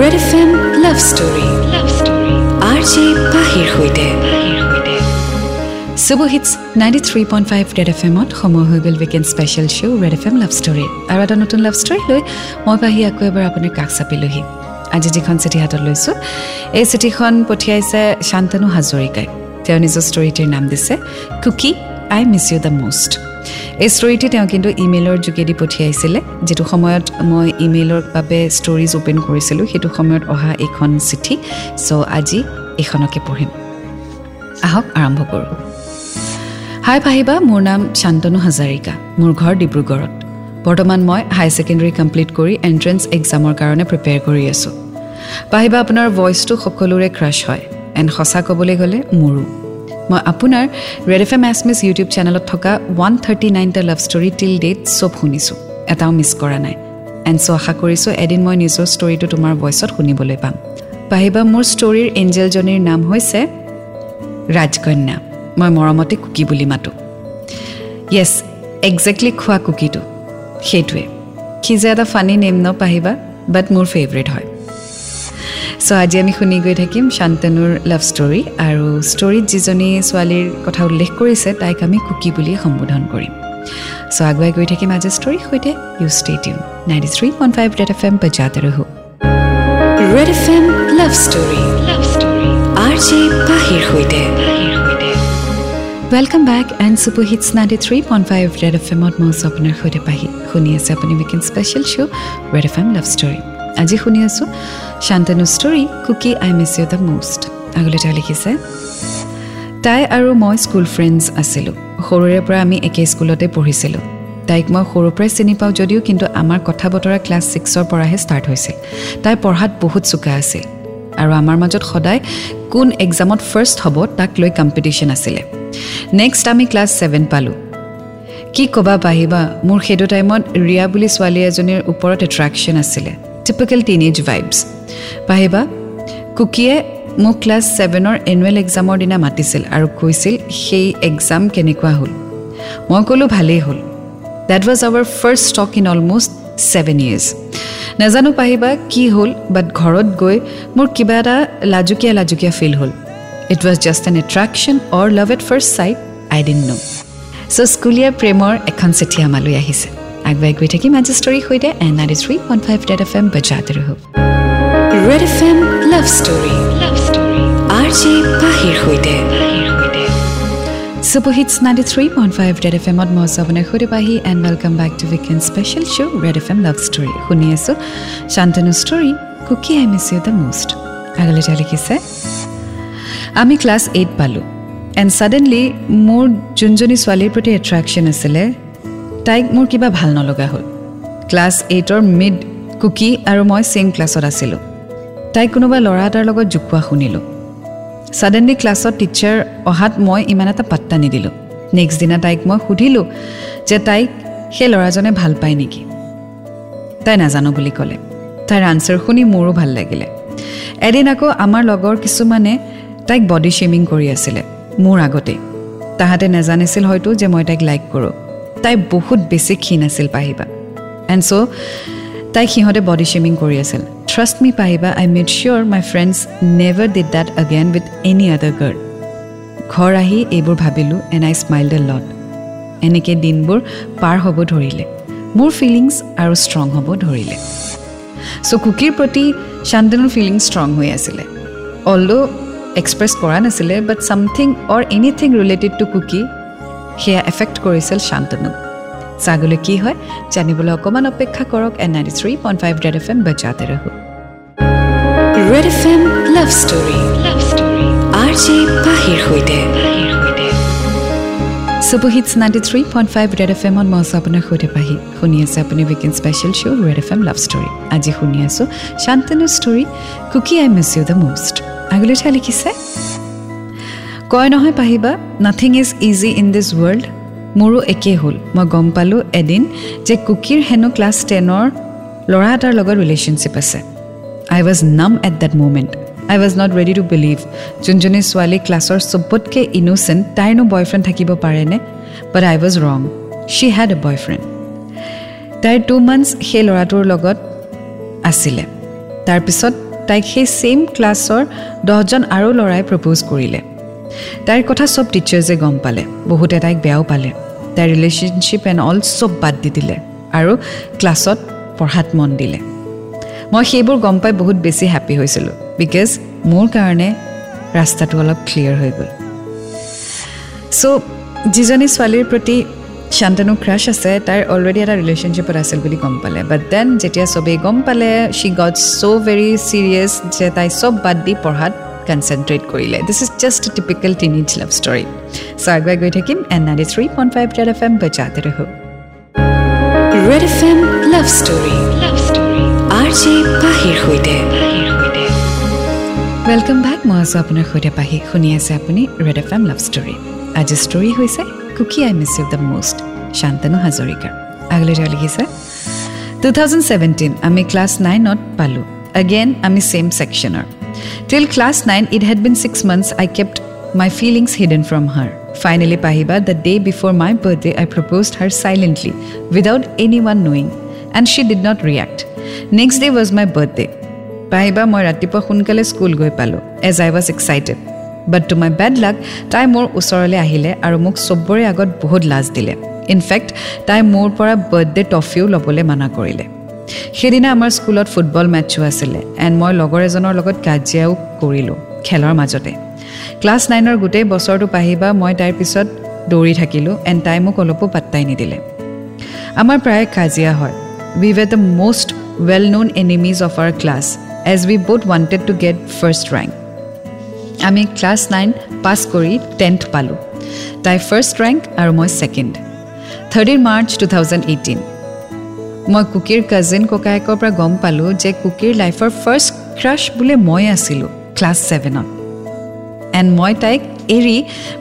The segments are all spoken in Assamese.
Red F M love story love story R J পাহিৰ সৈতে super hits ninety three point five Red F এমত সময় হৈ গ'ল weekend special show' Red F M love story আৰু এটা নতুন লাভ ষ্টৰী লৈ মই পাহি আকৌ এবাৰ আপুনি কাষ চাপিলোহি। আজি যিখন চিঠি হাতত লৈছোঁ এই চিঠিখন পঠিয়াইছে শান্তনু হাজৰিকাই। তেওঁ নিজৰ ষ্টৰিটিৰ নাম দিছে Cookie I miss you the most এই ষ্টৰিটি তেওঁ কিন্তু ইমেইলৰ যোগেদি পঠিয়াইছিলে যিটো সময়ত মই ইমেইলৰ বাবে ষ্টৰিজ অ'পেন কৰিছিলোঁ সেইটো সময়ত অহা এইখন চিঠি। চ' আজি এইখনকে পঢ়িম। আহক আৰম্ভ কৰোঁ। হাই পাহিবা মোৰ নাম শান্তনু হাজাৰিকা। মোৰ ঘৰ ডিব্ৰুগড়ত। বৰ্তমান মই হাই ছেকেণ্ডেৰী কমপ্লিট কৰি এণ্ট্ৰেঞ্চ এক্সামৰ কাৰণে প্ৰিপেয়াৰ কৰি আছোঁ। পাহিবা আপোনাৰ ভইচটো সকলোৰে ক্ৰাছ হয়। এণ্ড সঁচা ক'বলৈ গ'লে মোৰো। মই আপোনাৰ Red F M Assamese YouTube চেনেলত থকা ওৱান থাৰ্টি নাইনটা লাভ ষ্টৰী টিল ডেট চব শুনিছোঁ। এটাও মিছ কৰা নাই। এণ্ড চ' আশা কৰিছোঁ এদিন মই নিজৰ ষ্টৰিটো তোমাৰ ভইচত শুনিবলৈ পাম। পাহিবা মোৰ ষ্টৰীৰ এঞ্জেলজনীৰ নাম হৈছে ৰাজকন্যা। মই মৰমতে কুকি বুলি মাতোঁ। য়েছ একজেক্টলি খোৱা কুকিটো। সেইটোৱে। সি যে এটা ফানী নেম ন পাহিবা বাট মোৰ ফেভৰেট হয়। চ' আজি আমি শুনি গৈ থাকিম শান্তনুৰ লাভ ষ্টৰী আৰু ষ্টৰীত যিজনী ছোৱালীৰ কথা উল্লেখ কৰিছে তাইক আমি কুকি বুলিয়ে সম্বোধন কৰিম। চ' আগুৱাই গৈ থাকিম আজি ষ্টৰীৰ সৈতে। You stay ninety three point five Red F M বজাতে ৰহো। Red F M love story love story R J পাহিৰ সৈতে। Welcome back and super hits ninety three point five Red F এমত মই আছোঁ আপোনাৰ সৈতে পাহি। শুনি আছে আপুনি weekend special show' Red F M love story আজি শুনি আছোঁ। Shantanu story Cookie I miss you the most আগলৈ তেওঁ লিখিছে তাই আৰু মই স্কুল ফ্ৰেণ্ডছ আছিলোঁ। সৰুৰে পৰা আমি একে স্কুলতে পঢ়িছিলোঁ। তাইক মই সৰুৰ পৰাই চিনি পাওঁ যদিও কিন্তু আমাৰ কথা বতৰা ক্লাছ ছিক্সৰ পৰাহে ষ্টাৰ্ট হৈছিল। তাই পঢ়াত বহুত চোকা আছিল। আৰু আমাৰ মাজত সদায় কোন এক্সামত ফাৰ্ষ্ট হ'ব তাক লৈ কম্পিটিশ্যন আছিলে। নেক্সট আমি ক্লাছ ছেভেন পালোঁ। কি ক'বা পাহিবা মোৰ সেইটো টাইমত ৰিয়া বুলি ছোৱালী এজনীৰ ওপৰত এট্ৰেকশ্যন আছিলে। টিপিকেল টিনেজ ভাইবছ পাহিবা কুকিয়ে মোক ক্লাছ ছেভেনৰ এনুৱেল এক্সামৰ দিনা মাতিছিল আৰু কৈছিল সেই এক্সাম কেনেকুৱা হ'ল? মই ক'লোঁ ভালেই হ'ল। That was our first talk in almost seven years নাজানো পাহিবা কি হ'ল বাট ঘৰত গৈ মোৰ কিবা এটা লাজুকীয়া লাজুকীয়া ফিল হ'ল। It was just an attraction or love at first sight I didn't know' so' স্কুলীয়া প্ৰেমৰ এখন চিঠি আমালৈ আহিছে। আগুৱাই গৈ থাকিম আজি ষ্টৰীৰ সৈতে and ninety three point five Red F M বজাতে ৰহক Red F M love story love story R J পাহিৰ সৈতে super hits ninety three point five Red F এমত মই আপোনাৰ সৈতে পাহি and welcome back to weekend special show' Red F M love story শুনি আছোঁ Shantanu story Cookie I miss you the most আগলৈ তেওঁ লিখিছে আমি ক্লাছ এইট পালোঁ এণ্ড ছাডেনলি মোৰ যোনজনী ছোৱালীৰ প্ৰতি এট্ৰেকশ্যন আছিলে তাইক মোৰ কিবা ভাল নলগা হ'ল। ক্লাছ এইটৰ মিড কুকি আৰু মই ছেইম ক্লাছত আছিলোঁ। তাইক কোনোবা ল'ৰা এটাৰ লগত জোকোৱা শুনিলোঁ। ছাডেনলি ক্লাছত টিচাৰ অহাত মই ইমান এটা পাত্তা নিদিলোঁ। নেক্সট দিনা তাইক মই সুধিলোঁ যে তাইক সেই ল'ৰাজনে ভাল পায় নেকি? তাই নাজানো বুলি ক'লে। তাইৰ আনচাৰ শুনি মোৰো ভাল লাগিলে। এদিন আকৌ আমাৰ লগৰ কিছুমানে তাইক বডি শ্বেমিং কৰি আছিলে মোৰ আগতে তাহাঁতে নাজানিছিল হয়তো যে মই তাইক লাইক কৰোঁ। তাই বহুত বেছি ক্ষীণ আছিল পাহিবা। এণ্ড চ' তাইক সিহঁতে বডি শ্বেমিং কৰি আছিল। ট্ৰাষ্ট মি পাহিবা I made sure my friends never did that again with any other girl ঘৰ আহি এইবোৰ ভাবিলোঁ and I smile the lot এনেকৈ দিনবোৰ পাৰ হ'ব ধৰিলে। মোৰ ফিলিংছ আৰু ষ্ট্ৰং হ'ব ধৰিলে। চ' কুকিৰ প্ৰতি শান্তনুৰ ফিলিংছ ষ্ট্ৰং হৈ আছিলে। অলদ' এক্সপ্ৰেছ কৰা নাছিলে but something or anything related to Cookie সেয়া এফেক্ট কৰিছিল শান্তনুক ছাগলৈ কি হয় জানিবলৈ অকণমান অপেক্ষা কৰক and ninety three point five Red F M বজাতে ৰহো। Red F M love story love story R J পাহিৰ সৈতে। Super hits ninety three point five Red F এমত মই আছোঁ আপোনাৰ সৈতে পাহি। শুনি আছে আপুনি weekend special show' Red F M love story আজি শুনি আছোঁ Shantanu story Cookie I miss you the most আগলৈ ঠাই লিখিছে কয় নহয় পাহিবা nothing is easy in this world মোৰো একেই হ'ল মই গম পালোঁ এদিন যে কুকিৰ হেনো ক্লাছ টেনৰ ল'ৰা এটাৰ লগত ৰিলেশ্যনশ্বিপ আছে। I was numb at that moment I was not ready to believe যোনজনী ছোৱালী ক্লাছৰ চবতকৈ ইন'চেণ্ট তাইৰনো বয়ফ্ৰেণ্ড থাকিব পাৰেনে? But I was wrong she had a boyfriend তাইৰ টু মান্থছ সেই ল'ৰাটোৰ লগত আছিলে। তাৰপিছত তাইক সেই ছেইম ক্লাছৰ দহজন আৰু ল'ৰাই প্ৰপ'জ কৰিলে। তাইৰ কথা চব টিচাৰ্ছে গম পালে। বহুতে তাইক বেয়াও পালে। তাইৰ ৰিলেশ্যনশ্বিপ এণ্ড অল চব বাদ দি দিলে আৰু ক্লাছত পঢ়াত মন দিলে। মই সেইবোৰ গম পাই বহুত বেছি হেপ্পী হৈছিলোঁ বিকজ মোৰ কাৰণে ৰাস্তাটো অলপ ক্লিয়াৰ হৈ গ'ল। চ' যিজনী ছোৱালীৰ প্ৰতি শান্তনু ক্ৰাছ আছে তাইৰ অলৰেডি এটা ৰিলেশ্যনশ্বিপত আছিল বুলি গম পালে। বাট দেন যেতিয়া চবেই গম পালে she got so' very serious যে তাই চব বাদ দি পঢ়াত কনচেনট্ৰেট কৰিলে this is just typical teenage love story so' আগুৱাই গৈ থাকিম and ninety three point five Red F M বজাতে ৰহো। Red F M love story love story R J পাহিৰ সৈতে। ৱেলকাম বেক মই আছোঁ আপোনাৰ সৈতে পাহি শুনি আছে আপুনি red F M love story আজিৰ ষ্টৰী হৈছে Cookie I miss you the most Shantanu হাজৰিকাৰ। আগলৈ তেওঁ লিখিছে টু থাউজেণ্ড ছেভেণ্টিন আমি ক্লাছ নাইনত পালোঁ। এগেইন আমি same ছেকশ্যনৰ till class nine it had been six months I kept my feelings hidden from her finally পাহিবা the day before my birthday I proposed her silently without any one knowing and she did not react next day was my birthday পাহিবা মই ৰাতিপুৱা সোনকালে স্কুল গৈ পালোঁ as I was excited but to my bad luck তাই মোৰ ওচৰলৈ আহিলে আৰু মোক চবৰে আগত বহুত লাজ দিলে ইনফেক্ট তাই মোৰ পৰা বাৰ্থডে ট্ৰফিও ল'বলৈ মানা কৰিলে সেইদিনা আমাৰ স্কুলত ফুটবল মেটছো আছিলে এণ্ড মই লগৰ এজনৰ লগত কাজিয়াও কৰিলোঁ খেলৰ মাজতে। ক্লাছ নাইনৰ গোটেই বছৰটো পাহিবা মই তাইৰ পিছত দৌৰি থাকিলোঁ এণ্ড তাই মোক অলপো পাত্তাই নিদিলে। আমাৰ প্ৰায় কাজিয়া হয়। We were the most well known enemies of our class as we both wanted to get first rank আমি ক্লাছ নাইন পাছ কৰি টেন্থ পালোঁ। তাই ফাৰ্ষ্ট ৰেংক আৰু মই second thirteen March two thousand eighteen মই কুকিৰ কাজিন ককায়েকৰ পৰা গম পালোঁ যে কুকিৰ লাইফৰ ফাৰ্ষ্ট ক্ৰাছ বোলে মই আছিলোঁ ক্লাছ ছেভেনত এণ্ড মই তাইক এৰি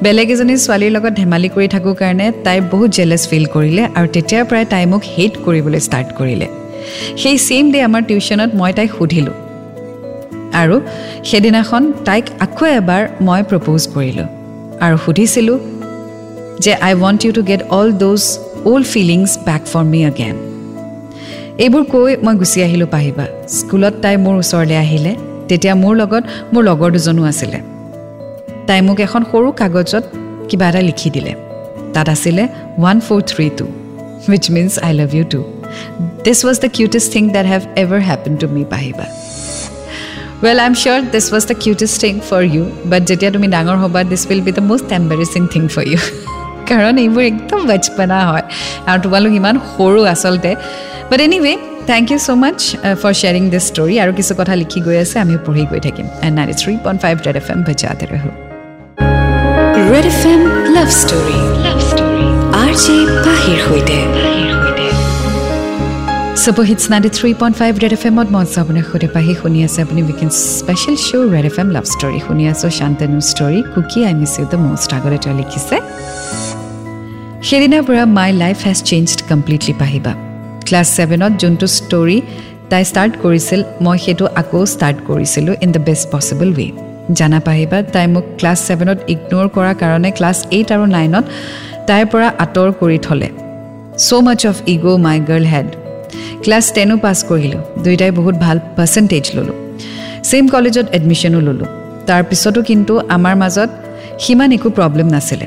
বেলেগ এজনী ছোৱালীৰ লগত ধেমালি কৰি থাকোঁ কাৰণে তাই বহুত জেলেছ ফিল কৰিলে আৰু তেতিয়াৰ পৰাই তাই মোক হেইট কৰিবলৈ ষ্টাৰ্ট কৰিলে। সেই ছেইম ডে আমাৰ টিউশ্যনত মই তাইক সুধিলোঁ। আৰু সেইদিনাখন তাইক আকৌ এবাৰ মই প্ৰপ'জ কৰিলোঁ। আৰু সুধিছিলোঁ যে I want you to get all those old feelings back for me again এইবোৰ কৈ মই গুচি আহিলোঁ পাহিবা। স্কুলত তাই মোৰ ওচৰলৈ আহিলে। তেতিয়া মোৰ লগত মোৰ লগৰ দুজনো আছিলে। তাই মোক এখন সৰু কাগজত কিবা এটা লিখি দিলে। তাত আছিলে one four three two which means I love you too this was the cutest thing that have ever happen to me পাহিবা। Well I am sure this was the cutest thing for you but যেতিয়া তুমি ডাঙৰ হ'বা this will be the most embarrassing thing for you কাৰণ এইবোৰ একদম বাচপনা হয়। আৰু তোমালোক ইমান সৰু আচলতে। But anyway thank you so' much for sharing this story আৰু কিছু কথা লিখি গৈ আছে আমি পঢ়ি গৈ থাকিম and ninety three point five Red F M বজাতে ৰহো Red F M love story love story R J পাহিৰ সৈতে super hits ninety three point five Red F এমত মই আছোঁ আপোনাৰ সৈতে পাহি শুনি আছে আপুনি weekend special show' Red F M love story শুনি আছোঁ Shantanu story Cookie I miss you the most আগতে তেওঁ লিখিছে সেইদিনাৰ পৰা my life has changed completely পাহিবা ক্লাছ ছেভেনত যোনটো ষ্টৰী তাই ষ্টাৰ্ট কৰিছিল মই সেইটো আকৌ ষ্টাৰ্ট কৰিছিলোঁ in the best possible way জানা পাহিবা তাই মোক ক্লাছ ছেভেনত ইগন'ৰ কৰাৰ কাৰণে ক্লাছ এইট আৰু নাইনত তাইৰ পৰা আঁতৰ কৰি থ'লে। So' much of ego' my girl had class টেনো পাছ কৰিলোঁ। দুয়োটাই বহুত ভাল পাৰ্চেণ্টেজ ল'লোঁ। ছেইম কলেজত এডমিশ্যনো ল'লোঁ। তাৰপিছতো কিন্তু আমাৰ মাজত সিমান একো প্ৰব্লেম নাছিলে।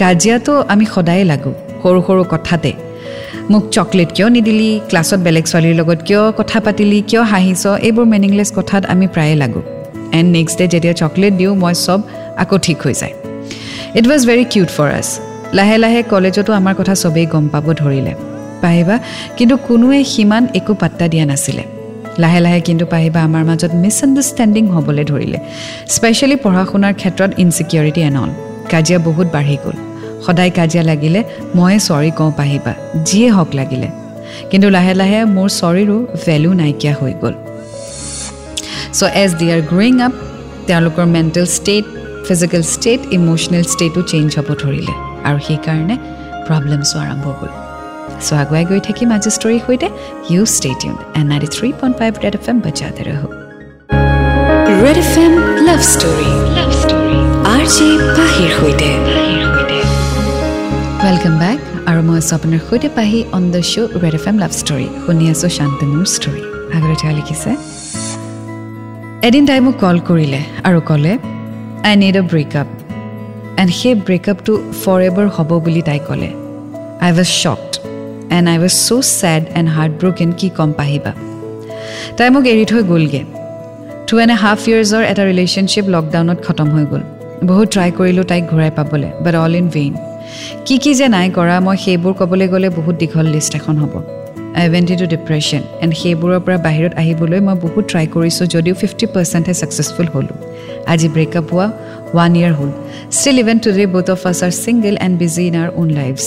কাজিয়াটো আমি সদায়ে লাগোঁ সৰু সৰু কথাতে। মোক চকলেট কিয় নিদিলি ক্লাছত বেলেগ ছোৱালীৰ লগত কিয় কথা পাতিলি কিয় হাঁহিছ এইবোৰ মিনিংলেছ কথাত আমি প্ৰায়ে লাগোঁ। এণ্ড নেক্সট ডে যেতিয়া চকলেট দিওঁ মই চব আকৌ ঠিক হৈ যায়। It was very cute for us লাহে লাহে কলেজতো আমাৰ কথা চবেই গম পাব ধৰিলে। পাহিবা কিন্তু কোনোৱে সিমান একো পাত্তা দিয়া নাছিলে। লাহে লাহে কিন্তু পাহিবা আমাৰ মাজত মিছআণ্ডাৰষ্টেণ্ডিং হ'বলৈ ধৰিলে। স্পেচিয়েলি পঢ়া শুনাৰ ক্ষেত্ৰত ইনচিকিউৰিটি এন অল কাজিয়া বহুত বাঢ়ি গ'ল। সদায় কাজিয়া লাগিলে ময়ে চৰি কওঁ পাহিবা যিয়ে হওক লাগিলে। কিন্তু লাহে লাহে মোৰ চৰিৰো ভেলু নাইকিয়া হৈ গ'ল। So' as they are growing up তেওঁলোকৰ mental state physical state emotional ষ্টেটো change হ'ব ধৰিলে আৰু সেইকাৰণে প্ৰব্লেমছো আৰম্ভ হ'ল। চ' আগুৱাই গৈ থাকিম আজি ষ্টৰীৰ সৈতে। You stay tuned and ninety three point five Red F M বজাতে ৰহ। Red F M love story love story R J পাহিৰ সৈতে। ৱেলকাম বেক আৰু মই আছোঁ আপোনাৰ সৈতে পাহি on the show' Red F M love story শুনি আছোঁ শান্তনুৰ ষ্টৰী আগতে তেওঁ লিখিছে এদিন তাই মোক কল কৰিলে আৰু ক'লে I need a breakup and সেই ব্ৰেকআপটো ফৰ এভাৰ হ'ব বুলি তাই ক'লে I was shocked and I was so' sad and heartbroken কি কম পাহিবা তাই মোক এৰি থৈ গ'লগৈ টু এণ্ড এ হাফ ইয়েৰ্ছৰ এটা ৰিলেশ্যনশ্বিপ লকডাউনত খতম হৈ গ'ল বহুত ট্ৰাই কৰিলোঁ তাইক ঘূৰাই পাবলৈ বাট অল ইন ভেইন কি কি যে নাই কৰা মই সেইবোৰ ক'বলৈ গ'লে বহুত দীঘল লিষ্ট এখন হ'ব। I went to depression and সেইবোৰৰ পৰা বাহিৰত আহিবলৈ মই বহুত ট্ৰাই কৰিছোঁ যদিও ফিফটি পাৰ্চেণ্টহে ছাকচেছফুল হ'লোঁ। আজি ব্ৰেকআপ হোৱা ওৱান ইয়েৰ হ'ল। Still even today both of us are single and busy in our own lives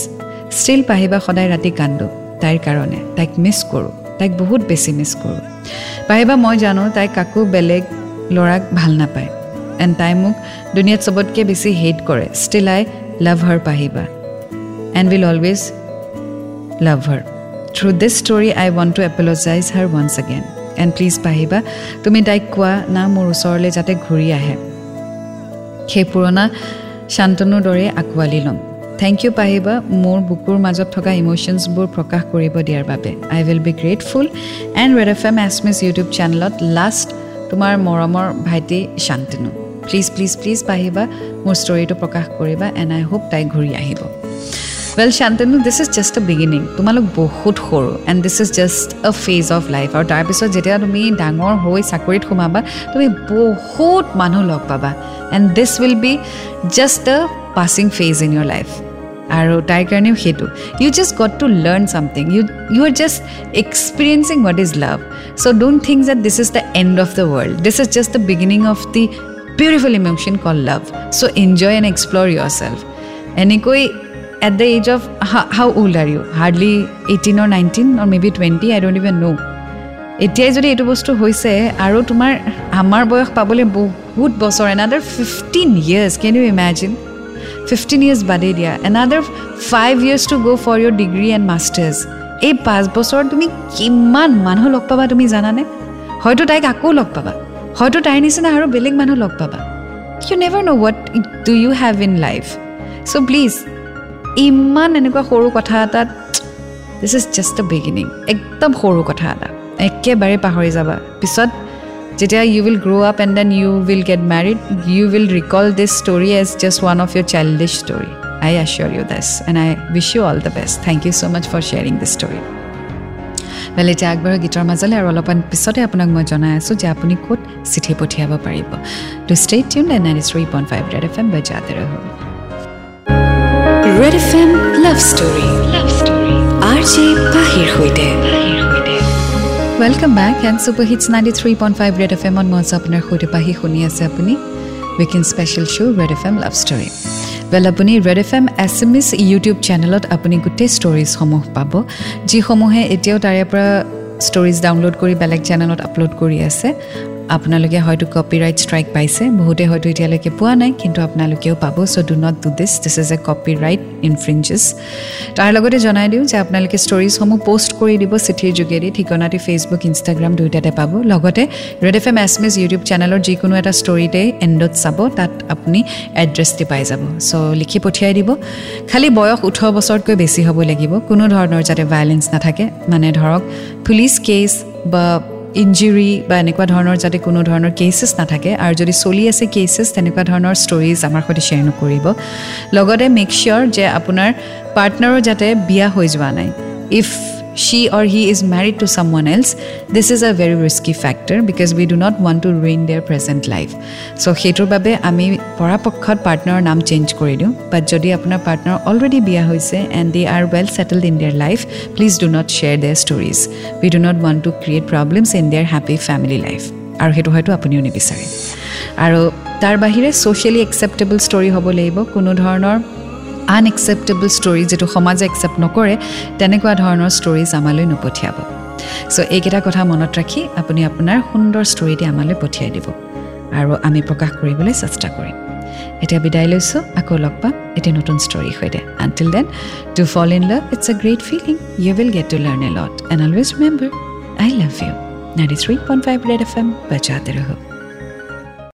still পাহিবা সদায় ৰাতি কান্দো তাইৰ কাৰণে তাইক মিছ কৰোঁ তাইক বহুত বেছি মিছ কৰোঁ। পাহিবা মই জানো তাই কাকো বেলেগ ল'ৰাক ভাল নাপায়। এণ্ড তাই মোক দুনিয়াত চবতকৈ বেছি হেট কৰে। ষ্টিল আই লাভ হাৰ পাহিবা and will always love her through this story I want to apologise her once again and please পাহিবা তুমি তাইক কোৱা না মোৰ ওচৰলৈ যাতে ঘূৰি আহে সেই পুৰণা শান্তনুৰ দৰে আঁকোৱালি ল'ম থেংক ইউ পাহিবা মোৰ বুকুৰ মাজত থকা ইম'শ্যনছবোৰ প্ৰকাশ কৰিব দিয়াৰ বাবে I will be grateful and red F M Assamese YouTube চেনেলত লাষ্ট তোমাৰ মৰমৰ ভাইটি শান্তনু প্লিজ প্লিজ প্লিজ পাহিবা মোৰ ষ্টৰিটো প্ৰকাশ কৰিবা এণ্ড আই হোপ তাই ঘূৰি আহিব। Well Shantanu this is just a beginning তোমালোক বহুত সৰু and this is just a phase of life আৰু তাৰপিছত যেতিয়া তুমি ডাঙৰ হৈ চাকৰিত সোমাবা তুমি বহুত মানুহ লগ পাবা। And this will be just a passing phase in your life আৰু তাইৰ কাৰণেও সেইটো। You just got to learn something you you are just experiencing what is love so' don't think that this is the end of the world this is just the beginning of the beautiful emotion call love so' enjoy and explore your self এনেকৈ at the age of how old are you hardly eighteen or nineteen or maybe twenty I don't even know' এতিয়াই যদি এইটো বস্তু হৈছে আৰু তোমাৰ আমাৰ বয়স পাবলৈ বহুত বছৰ another fifteen years can you imagine fifteen years বাদেই দিয়া another five years to go' for your degree and masters এই পাঁচ বছৰত তুমি কিমান মানুহ লগ পাবা তুমি জানানে? হয়তো তাইক আকৌ লগ পাবা। হয়তো তাইৰ নিচিনা আৰু বেলেগ মানুহ লগ পাবা। You never know' what do you have in life so' please ইমান এনেকুৱা সৰু কথা এটাত this is just a beginning একদম সৰু কথা এটা। একেবাৰে পাহৰি যাবা। পিছত যেতিয়া you will grow' up and then you will get married you will recall this story as just one of your childish story I assure you this and I wish you all the best thank you so' much for sharing this story well এতিয়া আগবাঢ়ো গীতৰ মাজলৈ আৰু অলপমান পিছতে আপোনাক মই জনাই আছোঁ যে আপুনি ক'ত চিঠি পঠিয়াব পাৰিব। To stay tune and ninety three point five red F M বজাতে ৰহো red F M love story love story R J পাহিৰ সৈতে। Welcome back and super hits ninety three point five red F এমত মই আছোঁ আপোনাৰ সৈতে পাহি শুনি আছে আপুনি। Weekend special show' red F M love story well আপুনি red F M S M S YouTube চেনেলত আপুনি গোটেই ষ্টৰিজসমূহ পাব। যিসমূহে এতিয়াও তাৰে পৰা ষ্টৰিজ ডাউনলোড কৰি বেলেগ চেনেলত আপলোড কৰি আছে। আপোনালোকে হয়তো কপিৰাইট ষ্ট্ৰাইক পাইছে। বহুতে হয়তো এতিয়ালৈকে পোৱা নাই কিন্তু আপোনালোকেও পাব। So' do not do this this is a copyright infringes তাৰ লগতে জনাই দিওঁ যে আপোনালোকে ষ্টৰিজসমূহ পষ্ট কৰি দিব চিঠিৰ যোগেদি। ঠিকনাটি ফেচবুক ইনষ্টাগ্ৰাম দুয়োটাতে পাব। লগতে red F M S miss YouTube চেনেলৰ যিকোনো এটা ষ্টৰিতে এণ্ডত চাব। তাত আপুনি এড্ৰেছটি পাই যাব। চ' লিখি পঠিয়াই দিব। খালী বয়স ওঠৰ বছৰতকৈ বেছি হ'ব লাগিব। কোনো ধৰণৰ যাতে ভায়লেঞ্চ নাথাকে। মানে ধৰক পুলিচ কেছ বা ইঞ্জুৰি বা এনেকুৱা ধৰণৰ যাতে কোনো ধৰণৰ কেচেছ নাথাকে আৰু যদি চলি আছে কেচেছ তেনেকুৱা ধৰণৰ ষ্টৰিজ আমাৰ সৈতে শ্বেয়াৰ নকৰিব। লগতে মেক চিয়'ৰ যে আপোনাৰ পাৰ্টনাৰো যাতে বিয়া হৈ যোৱা নাই। If or he is married to someone else this is a very risky factor because we do not want to ruin their present life so' সেইটোৰ বাবে আমি পৰাপক্ষত পাৰ্টনাৰৰ নাম চেঞ্জ কৰি দিওঁ। বাট যদি আপোনাৰ পাৰ্টনাৰ অলৰেডি বিয়া হৈছে and they are well settled in their life please do not share their stories we do not want to create problems in their happy family life আৰু সেইটো হয়তো আপুনিও নিবিচাৰে। আৰু তাৰ বাহিৰে ছ'চিয়েলি একচেপ্টেবল ষ্টৰি হ'ব লাগিব। কোনো ধৰণৰ আনএকচেপ্টেবল ষ্টৰি যিটো সমাজে একচেপ্ট নকৰে তেনেকুৱা ধৰণৰ ষ্টৰিজ আমালৈ নপঠিয়াব। চ' এইকেইটা কথা মনত ৰাখি আপুনি আপোনাৰ সুন্দৰ ষ্টৰিটি আমালৈ পঠিয়াই দিব। আৰু আমি প্ৰকাশ কৰিবলৈ চেষ্টা কৰিম। এতিয়া বিদায় লৈছোঁ আকৌ লগ পাম এতিয়া নতুন ষ্টৰীৰ সৈতে। Until then to fall in love it's a great feeling you will get to learn a lot and always remember I love you ninety three point five Red FM M বজাতে